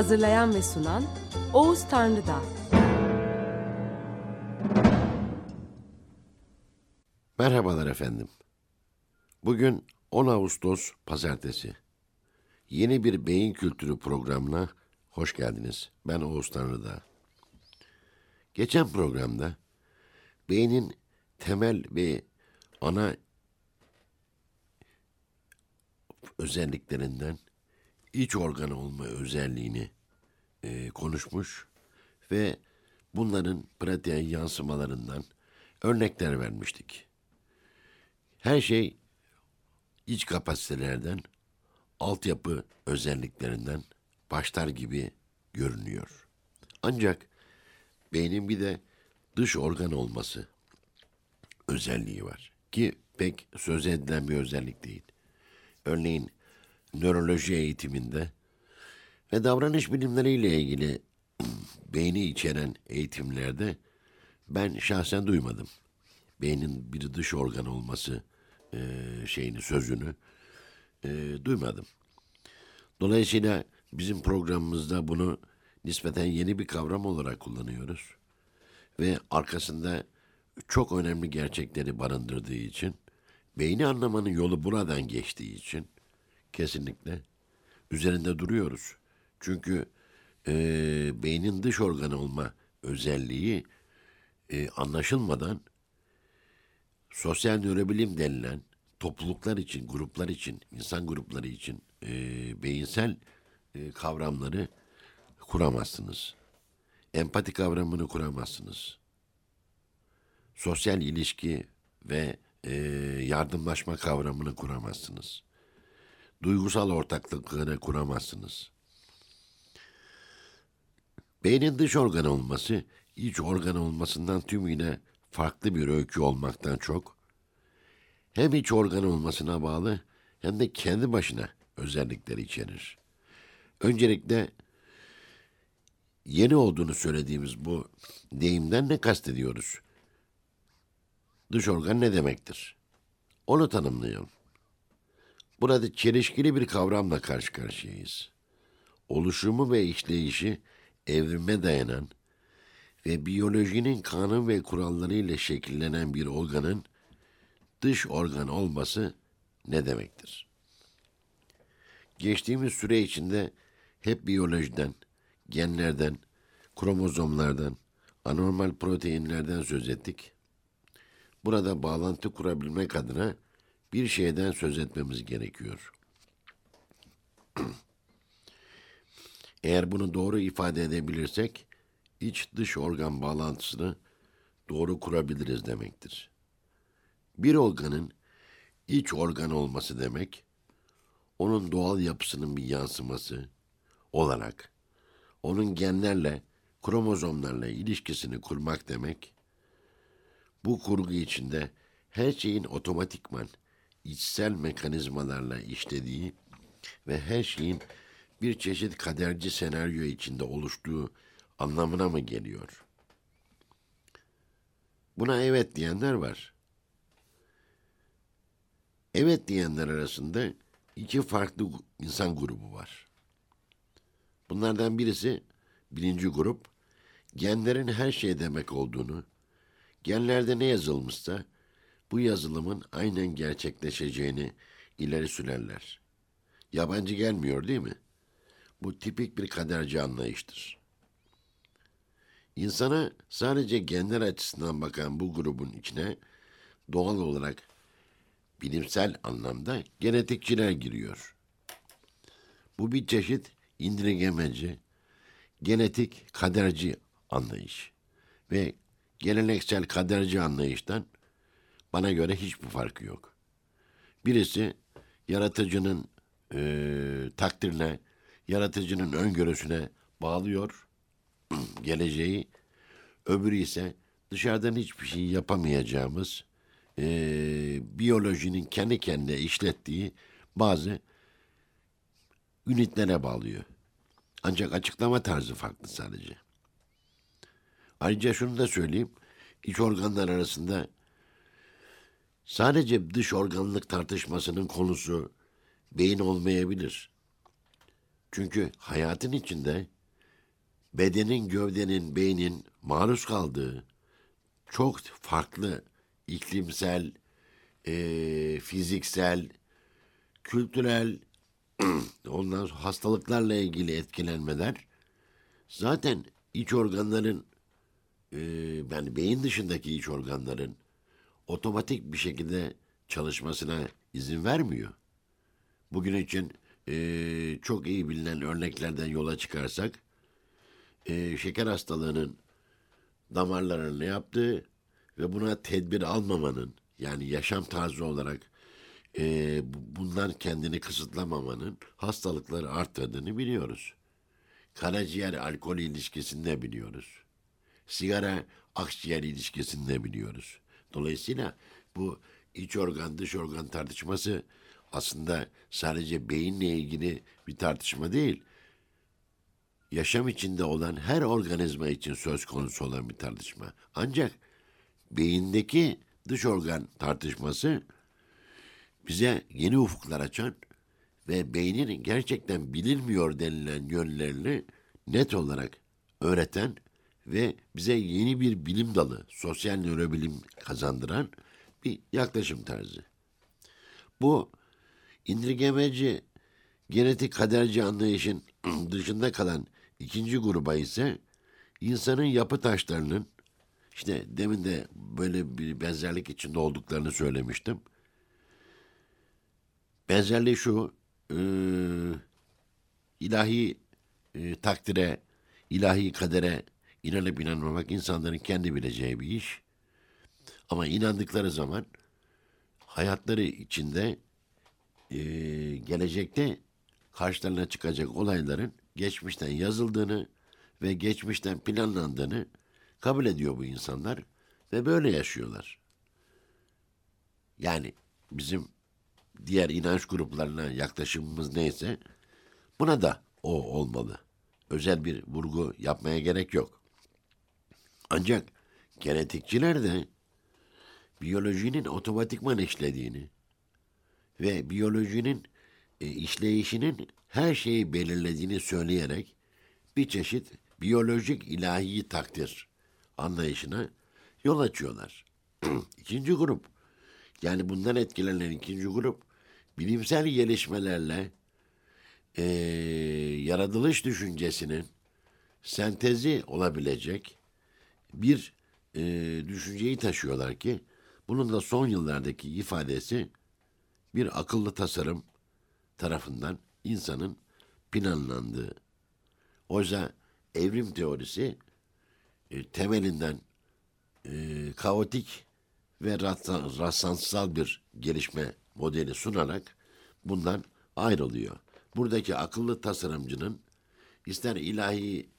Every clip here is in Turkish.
Hazırlayan ve sunan Oğuz Tanrıdağ. Merhabalar efendim. Bugün 10 Ağustos Pazartesi. Yeni bir beyin kültürü programına hoş geldiniz. Ben Oğuz Tanrıdağ. Geçen programda beynin temel ve ana özelliklerinden iç organ olma özelliğini e, konuşmuş ve bunların pratiğe yansımalarından örnekler vermiştik. Her şey iç kapasitelerden, altyapı özelliklerinden başlar gibi görünüyor. Ancak beynin bir de dış organ olması özelliği var ki pek söz edilen bir özellik değil. Örneğin nöroloji eğitiminde ve davranış bilimleriyle ilgili beyni içeren eğitimlerde ben şahsen duymadım. Beynin bir dış organ olması e, şeyini, sözünü e, duymadım. Dolayısıyla bizim programımızda bunu nispeten yeni bir kavram olarak kullanıyoruz. Ve arkasında çok önemli gerçekleri barındırdığı için, beyni anlamanın yolu buradan geçtiği için kesinlikle üzerinde duruyoruz. Çünkü e, beynin dış organı olma özelliği e, anlaşılmadan sosyal nörobilim denilen topluluklar için, gruplar için, insan grupları için e, beyinsel e, kavramları kuramazsınız. Empati kavramını kuramazsınız. Sosyal ilişki ve e, yardımlaşma kavramını kuramazsınız. Duygusal ortaklıkları kuramazsınız. Beynin dış organ olması, iç organ olmasından tümüyle farklı bir öykü olmaktan çok, hem iç organ olmasına bağlı hem de kendi başına özellikleri içerir. Öncelikle yeni olduğunu söylediğimiz bu deyimden ne kastediyoruz? Dış organ ne demektir? Onu tanımlayalım. Burada çelişkili bir kavramla karşı karşıyayız. Oluşumu ve işleyişi evrime dayanan ve biyolojinin kanun ve kuralları ile şekillenen bir organın dış organ olması ne demektir? Geçtiğimiz süre içinde hep biyolojiden, genlerden, kromozomlardan, anormal proteinlerden söz ettik. Burada bağlantı kurabilmek adına bir şeyden söz etmemiz gerekiyor. Eğer bunu doğru ifade edebilirsek, iç dış organ bağlantısını doğru kurabiliriz demektir. Bir organın iç organ olması demek, onun doğal yapısının bir yansıması olarak, onun genlerle, kromozomlarla ilişkisini kurmak demek, bu kurgu içinde her şeyin otomatikman içsel mekanizmalarla işlediği ve her şeyin bir çeşit kaderci senaryo içinde oluştuğu anlamına mı geliyor? Buna evet diyenler var. Evet diyenler arasında iki farklı insan grubu var. Bunlardan birisi birinci grup genlerin her şey demek olduğunu, genlerde ne yazılmışsa bu yazılımın aynen gerçekleşeceğini ileri sürerler. Yabancı gelmiyor değil mi? Bu tipik bir kaderci anlayıştır. İnsana sadece genler açısından bakan bu grubun içine doğal olarak bilimsel anlamda genetikçiler giriyor. Bu bir çeşit indirgemeci, genetik kaderci anlayış ve geleneksel kaderci anlayıştan bana göre hiçbir farkı yok. Birisi yaratıcının eee, takdirine, yaratıcının öngörüsüne bağlıyor geleceği. Öbürü ise dışarıdan hiçbir şey yapamayacağımız, eee, biyolojinin kendi kendine işlettiği bazı ünitlere bağlıyor. Ancak açıklama tarzı farklı sadece. Ayrıca şunu da söyleyeyim. İç organlar arasında sadece dış organlık tartışmasının konusu beyin olmayabilir. Çünkü hayatın içinde bedenin, gövdenin, beynin maruz kaldığı çok farklı iklimsel, eee, fiziksel, kültürel, ondan sonra hastalıklarla ilgili etkilenmeler zaten iç organların e, yani beyin dışındaki iç organların otomatik bir şekilde çalışmasına izin vermiyor. Bugün için e, çok iyi bilinen örneklerden yola çıkarsak e, şeker hastalığının damarlarına ne yaptığı ve buna tedbir almamanın yani yaşam tarzı olarak e, bu- bundan kendini kısıtlamamanın hastalıkları arttırdığını biliyoruz. Karaciğer alkol ilişkisini de biliyoruz. Sigara akciğer ilişkisini de biliyoruz. Dolayısıyla bu iç organ dış organ tartışması aslında sadece beyinle ilgili bir tartışma değil. Yaşam içinde olan her organizma için söz konusu olan bir tartışma. Ancak beyindeki dış organ tartışması bize yeni ufuklar açan ve beynin gerçekten bilinmiyor denilen yönlerini net olarak öğreten ve bize yeni bir bilim dalı, sosyal nörobilim kazandıran bir yaklaşım tarzı. Bu indirgemeci, genetik kaderci anlayışın dışında kalan ikinci gruba ise insanın yapı taşlarının işte demin de böyle bir benzerlik içinde olduklarını söylemiştim. Benzerliği şu, e, ilahi e, takdire, ilahi kadere inanıp inanmamak insanların kendi bileceği bir iş. Ama inandıkları zaman hayatları içinde e, gelecekte karşılarına çıkacak olayların geçmişten yazıldığını ve geçmişten planlandığını kabul ediyor bu insanlar ve böyle yaşıyorlar. Yani bizim diğer inanç gruplarına yaklaşımımız neyse buna da o olmalı. Özel bir vurgu yapmaya gerek yok. Ancak genetikçiler de biyolojinin otomatikman işlediğini ve biyolojinin e, işleyişinin her şeyi belirlediğini söyleyerek bir çeşit biyolojik ilahi takdir anlayışına yol açıyorlar. İkinci grup, yani bundan etkilenen ikinci grup, bilimsel gelişmelerle e, yaratılış düşüncesinin sentezi olabilecek bir e, düşünceyi taşıyorlar ki bunun da son yıllardaki ifadesi bir akıllı tasarım tarafından insanın planlandığı. Oysa evrim teorisi e, temelinden e, kaotik ve rastla- rastlansal bir gelişme modeli sunarak bundan ayrılıyor. Buradaki akıllı tasarımcının ister ilahi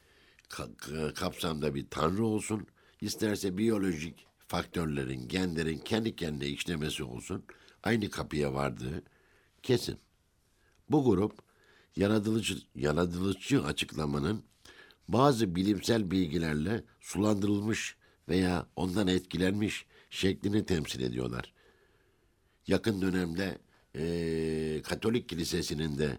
kapsamda bir tanrı olsun, isterse biyolojik faktörlerin, genlerin kendi kendine işlemesi olsun, aynı kapıya vardığı kesin. Bu grup yaratılıcı, yaratılıcı açıklamanın bazı bilimsel bilgilerle sulandırılmış veya ondan etkilenmiş şeklini temsil ediyorlar. Yakın dönemde eee, Katolik Kilisesi'nin de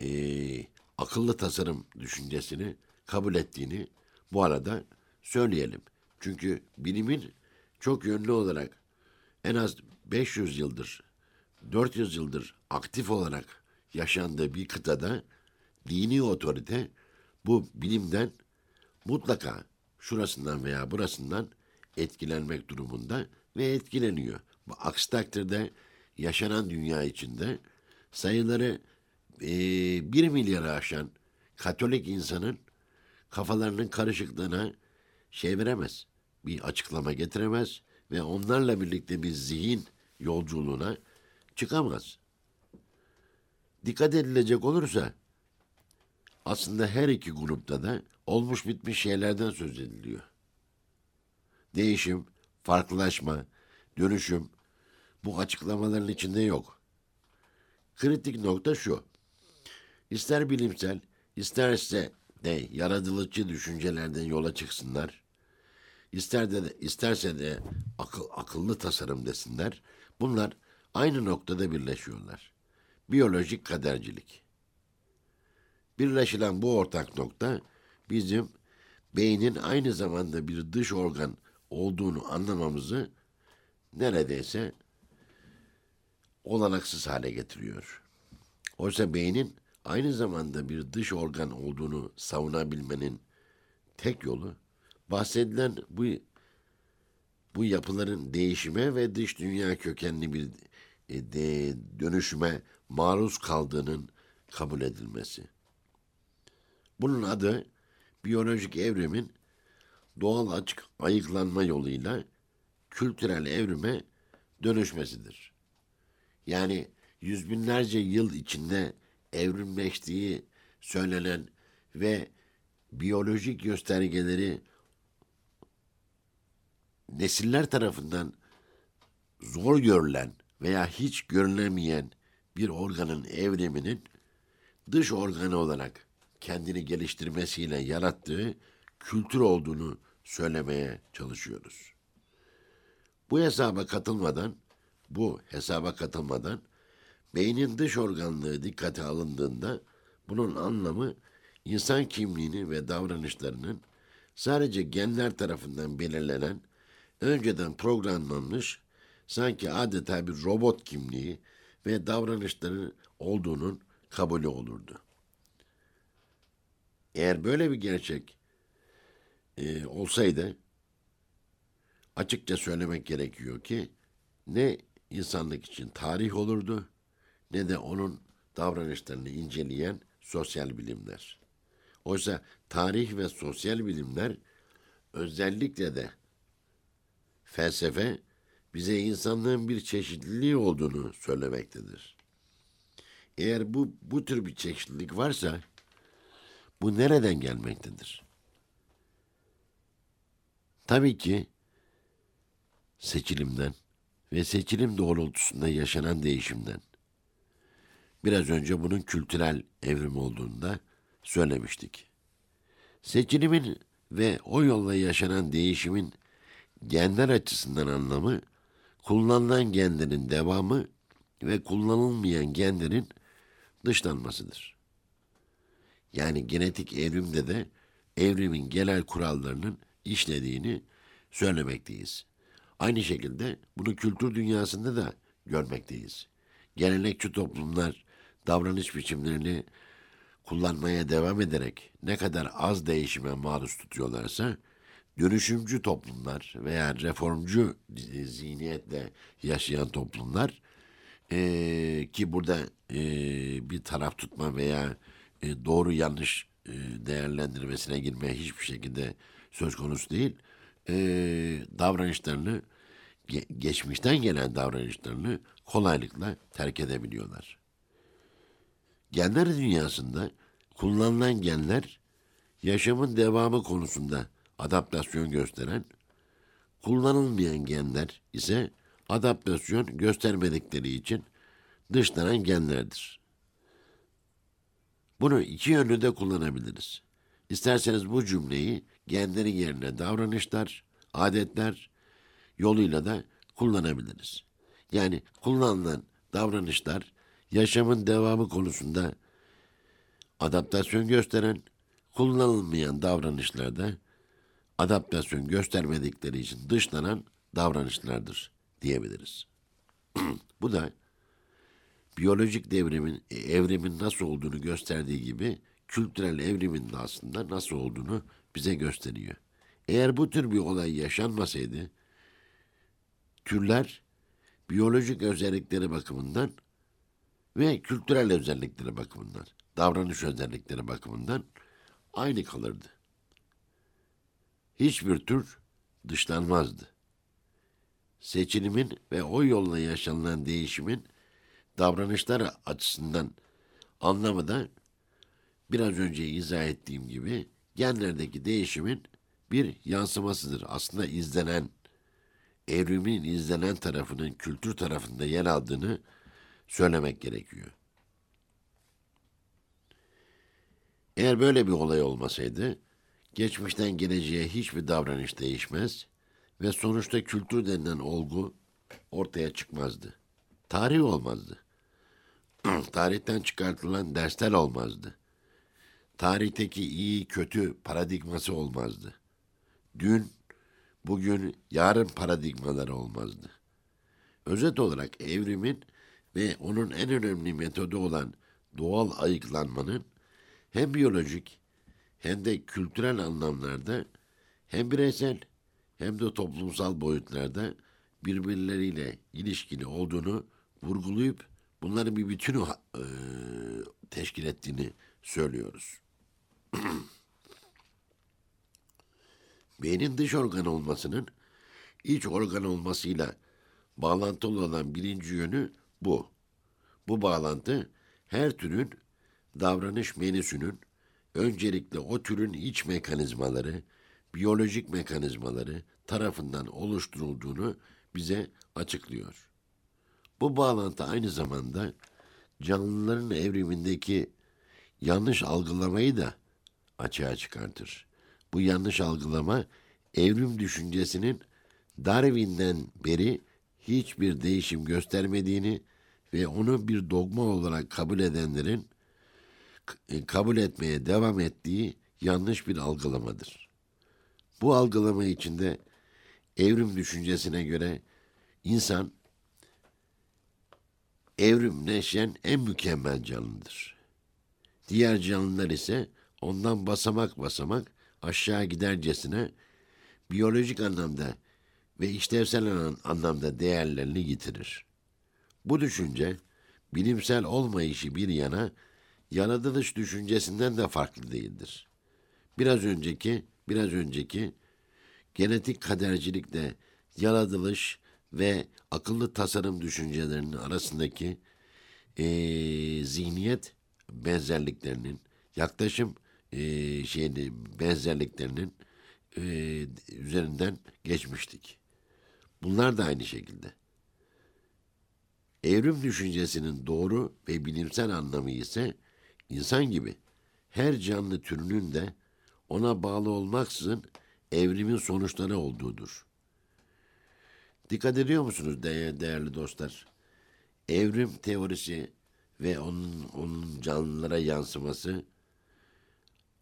eee, akıllı tasarım düşüncesini kabul ettiğini bu arada söyleyelim. Çünkü bilimin çok yönlü olarak en az 500 yıldır, 400 yıldır aktif olarak yaşandığı bir kıtada dini otorite bu bilimden mutlaka şurasından veya burasından etkilenmek durumunda ve etkileniyor. Bu aksi takdirde yaşanan dünya içinde sayıları eee bir milyara aşan Katolik insanın kafalarının karışıklığına şey veremez. Bir açıklama getiremez ve onlarla birlikte bir zihin yolculuğuna çıkamaz. Dikkat edilecek olursa aslında her iki grupta da olmuş bitmiş şeylerden söz ediliyor. Değişim, farklılaşma, dönüşüm bu açıklamaların içinde yok. Kritik nokta şu. İster bilimsel, isterse de yaratılıcı düşüncelerden yola çıksınlar. İster de, isterse de akıl, akıllı tasarım desinler. Bunlar aynı noktada birleşiyorlar. Biyolojik kadercilik. Birleşilen bu ortak nokta bizim beynin aynı zamanda bir dış organ olduğunu anlamamızı neredeyse olanaksız hale getiriyor. Oysa beynin aynı zamanda bir dış organ olduğunu savunabilmenin tek yolu bahsedilen bu bu yapıların değişime ve dış dünya kökenli bir e, de, dönüşüme maruz kaldığının kabul edilmesi. Bunun adı biyolojik evrimin doğal açık ayıklanma yoluyla kültürel evrime dönüşmesidir. Yani yüz binlerce yıl içinde evrimleştiği söylenen ve biyolojik göstergeleri nesiller tarafından zor görülen veya hiç görülemeyen bir organın evriminin dış organı olarak kendini geliştirmesiyle yarattığı kültür olduğunu söylemeye çalışıyoruz. Bu hesaba katılmadan, bu hesaba katılmadan beynin dış organlığı dikkate alındığında bunun anlamı insan kimliğini ve davranışlarının sadece genler tarafından belirlenen, önceden programlanmış, sanki adeta bir robot kimliği ve davranışları olduğunun kabulü olurdu. Eğer böyle bir gerçek e, olsaydı açıkça söylemek gerekiyor ki ne insanlık için tarih olurdu ne de onun davranışlarını inceleyen sosyal bilimler. Oysa tarih ve sosyal bilimler özellikle de felsefe bize insanlığın bir çeşitliliği olduğunu söylemektedir. Eğer bu bu tür bir çeşitlilik varsa bu nereden gelmektedir? Tabii ki seçilimden ve seçilim doğrultusunda yaşanan değişimden. Biraz önce bunun kültürel evrim olduğunu da söylemiştik. Seçilimin ve o yolla yaşanan değişimin genler açısından anlamı, kullanılan genlerin devamı ve kullanılmayan genlerin dışlanmasıdır. Yani genetik evrimde de evrimin genel kurallarının işlediğini söylemekteyiz. Aynı şekilde bunu kültür dünyasında da görmekteyiz. Gelenekçi toplumlar davranış biçimlerini kullanmaya devam ederek ne kadar az değişime maruz tutuyorlarsa, dönüşümcü toplumlar veya reformcu zihniyetle yaşayan toplumlar e, ki burada e, bir taraf tutma veya e, doğru yanlış e, değerlendirmesine girmeye hiçbir şekilde söz konusu değil. E, davranışlarını ge, geçmişten gelen davranışlarını kolaylıkla terk edebiliyorlar. Genler dünyasında kullanılan genler yaşamın devamı konusunda adaptasyon gösteren, kullanılmayan genler ise adaptasyon göstermedikleri için dışlanan genlerdir. Bunu iki yönlü de kullanabiliriz. İsterseniz bu cümleyi genlerin yerine davranışlar, adetler yoluyla da kullanabiliriz. Yani kullanılan davranışlar yaşamın devamı konusunda adaptasyon gösteren, kullanılmayan davranışlarda adaptasyon göstermedikleri için dışlanan davranışlardır diyebiliriz. Bu da biyolojik devrimin, e, evrimin nasıl olduğunu gösterdiği gibi kültürel evrimin de aslında nasıl olduğunu bize gösteriyor. Eğer bu tür bir olay yaşanmasaydı, türler biyolojik özellikleri bakımından ve kültürel özellikleri bakımından, davranış özellikleri bakımından aynı kalırdı. Hiçbir tür dışlanmazdı. Seçilimin ve o yolla yaşanılan değişimin davranışlar açısından Anlamı da biraz önce izah ettiğim gibi genlerdeki değişimin bir yansımasıdır. Aslında izlenen, evrimin izlenen tarafının kültür tarafında yer aldığını söylemek gerekiyor. Eğer böyle bir olay olmasaydı, geçmişten geleceğe hiçbir davranış değişmez ve sonuçta kültür denilen olgu ortaya çıkmazdı. Tarih olmazdı. Tarihten çıkartılan dersler olmazdı. Tarihteki iyi kötü paradigması olmazdı. Dün, bugün, yarın paradigmaları olmazdı. Özet olarak evrimin ve onun en önemli metodu olan doğal ayıklanmanın hem biyolojik hem de kültürel anlamlarda hem bireysel hem de toplumsal boyutlarda birbirleriyle ilişkili olduğunu vurgulayıp bunların bir bütünü e, teşkil ettiğini söylüyoruz. Beynin dış organ olmasının iç organ olmasıyla bağlantılı olan birinci yönü bu. Bu bağlantı her türün davranış menüsünün öncelikle o türün iç mekanizmaları, biyolojik mekanizmaları tarafından oluşturulduğunu bize açıklıyor. Bu bağlantı aynı zamanda canlıların evrimindeki yanlış algılamayı da açığa çıkartır. Bu yanlış algılama evrim düşüncesinin Darwin'den beri hiçbir değişim göstermediğini ve onu bir dogma olarak kabul edenlerin e, kabul etmeye devam ettiği yanlış bir algılamadır. Bu algılama içinde evrim düşüncesine göre insan evrimleşen en mükemmel canlıdır. Diğer canlılar ise ondan basamak basamak aşağı gidercesine biyolojik anlamda ve işlevsel anlamda değerlerini yitirir. Bu düşünce bilimsel olmayışı bir yana yaratılış düşüncesinden de farklı değildir. Biraz önceki, biraz önceki genetik kadercilikle yaratılış ve akıllı tasarım düşüncelerinin arasındaki e, zihniyet benzerliklerinin, yaklaşım e, şeyini benzerliklerinin e, üzerinden geçmiştik. Bunlar da aynı şekilde. Evrim düşüncesinin doğru ve bilimsel anlamı ise İnsan gibi her canlı türünün de ona bağlı olmaksızın evrimin sonuçları olduğudur. Dikkat ediyor musunuz değerli dostlar? Evrim teorisi ve onun, onun canlılara yansıması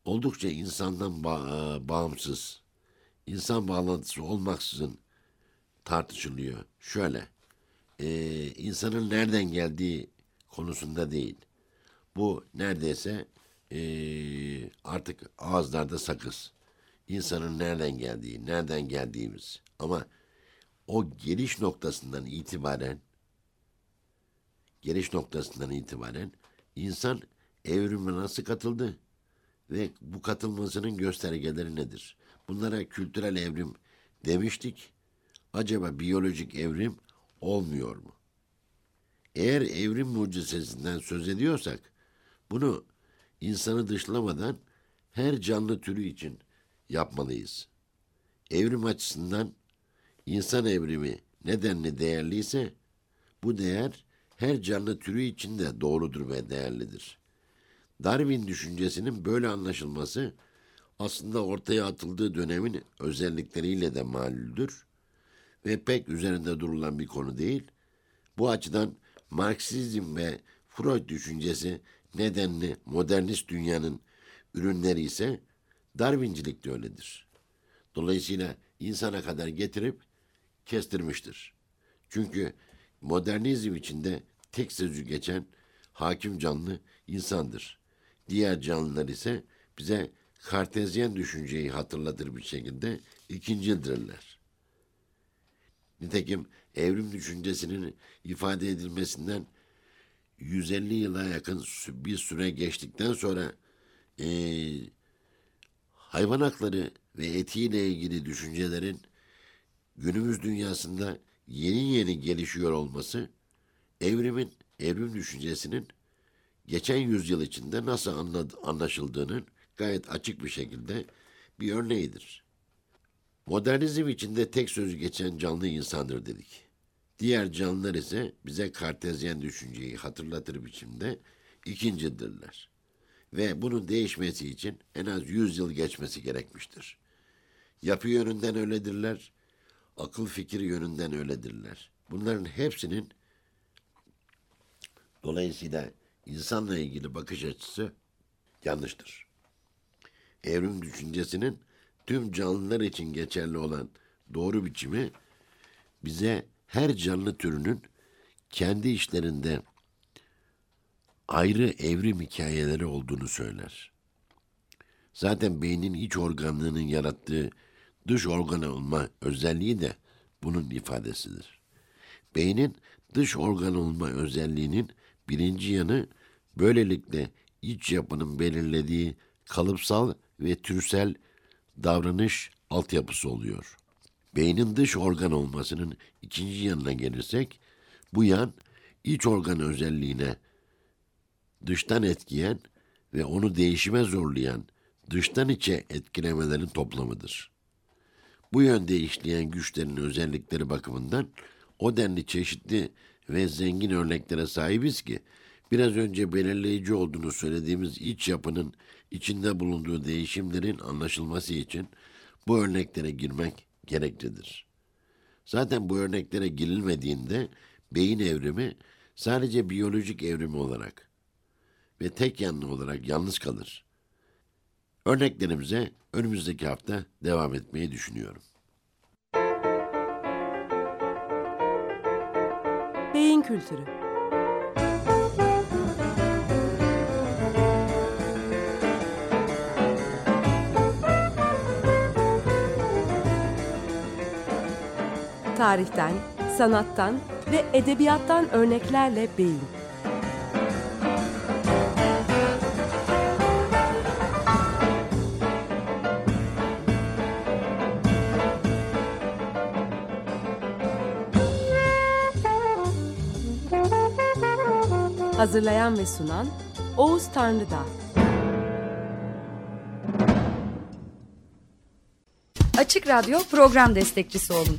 oldukça insandan ba- bağımsız, insan bağlantısı olmaksızın tartışılıyor. Şöyle, e, insanın nereden geldiği konusunda değil, bu neredeyse e, artık ağızlarda sakız. İnsanın nereden geldiği, nereden geldiğimiz. Ama o geliş noktasından itibaren geliş noktasından itibaren insan evrime nasıl katıldı ve bu katılmasının göstergeleri nedir? Bunlara kültürel evrim demiştik. Acaba biyolojik evrim olmuyor mu? Eğer evrim mucizesinden söz ediyorsak bunu insanı dışlamadan her canlı türü için yapmalıyız. Evrim açısından insan evrimi nedenli değerliyse bu değer her canlı türü için de doğrudur ve değerlidir. Darwin düşüncesinin böyle anlaşılması aslında ortaya atıldığı dönemin özellikleriyle de malüldür ve pek üzerinde durulan bir konu değil. Bu açıdan Marksizm ve Freud düşüncesi nedenli modernist dünyanın ürünleri ise Darwincilik de öyledir. Dolayısıyla insana kadar getirip kestirmiştir. Çünkü modernizm içinde tek sözü geçen hakim canlı insandır. Diğer canlılar ise bize kartezyen düşünceyi hatırlatır bir şekilde ikincildirler. Nitekim evrim düşüncesinin ifade edilmesinden 150 yıla yakın bir süre geçtikten sonra e, hayvan hakları ve etiyle ilgili düşüncelerin günümüz dünyasında yeni yeni gelişiyor olması evrimin, evrim düşüncesinin geçen yüzyıl içinde nasıl anla- anlaşıldığının gayet açık bir şekilde bir örneğidir. Modernizm içinde tek sözü geçen canlı insandır dedik. Diğer canlılar ise bize kartezyen düşünceyi hatırlatır biçimde ikincidirler. Ve bunun değişmesi için en az yüz yıl geçmesi gerekmiştir. Yapı yönünden öyledirler, akıl fikir yönünden öyledirler. Bunların hepsinin dolayısıyla insanla ilgili bakış açısı yanlıştır. Evrim düşüncesinin tüm canlılar için geçerli olan doğru biçimi bize her canlı türünün kendi işlerinde ayrı evrim hikayeleri olduğunu söyler. Zaten beynin iç organlığının yarattığı dış organ olma özelliği de bunun ifadesidir. Beynin dış organ olma özelliğinin birinci yanı böylelikle iç yapının belirlediği kalıpsal ve türsel davranış altyapısı oluyor. Beynin dış organ olmasının ikinci yanına gelirsek, bu yan iç organ özelliğine dıştan etkiyen ve onu değişime zorlayan dıştan içe etkilemelerin toplamıdır. Bu yönde işleyen güçlerin özellikleri bakımından o denli çeşitli ve zengin örneklere sahibiz ki biraz önce belirleyici olduğunu söylediğimiz iç yapının içinde bulunduğu değişimlerin anlaşılması için bu örneklere girmek gereklidir. Zaten bu örneklere girilmediğinde beyin evrimi sadece biyolojik evrimi olarak ve tek yanlı olarak yalnız kalır. Örneklerimize önümüzdeki hafta devam etmeyi düşünüyorum. Beyin Kültürü Tarihten, sanattan ve edebiyattan örneklerle beyin. Hazırlayan ve sunan Oğuz Tanrıdağ. Açık Radyo program destekçisi olun.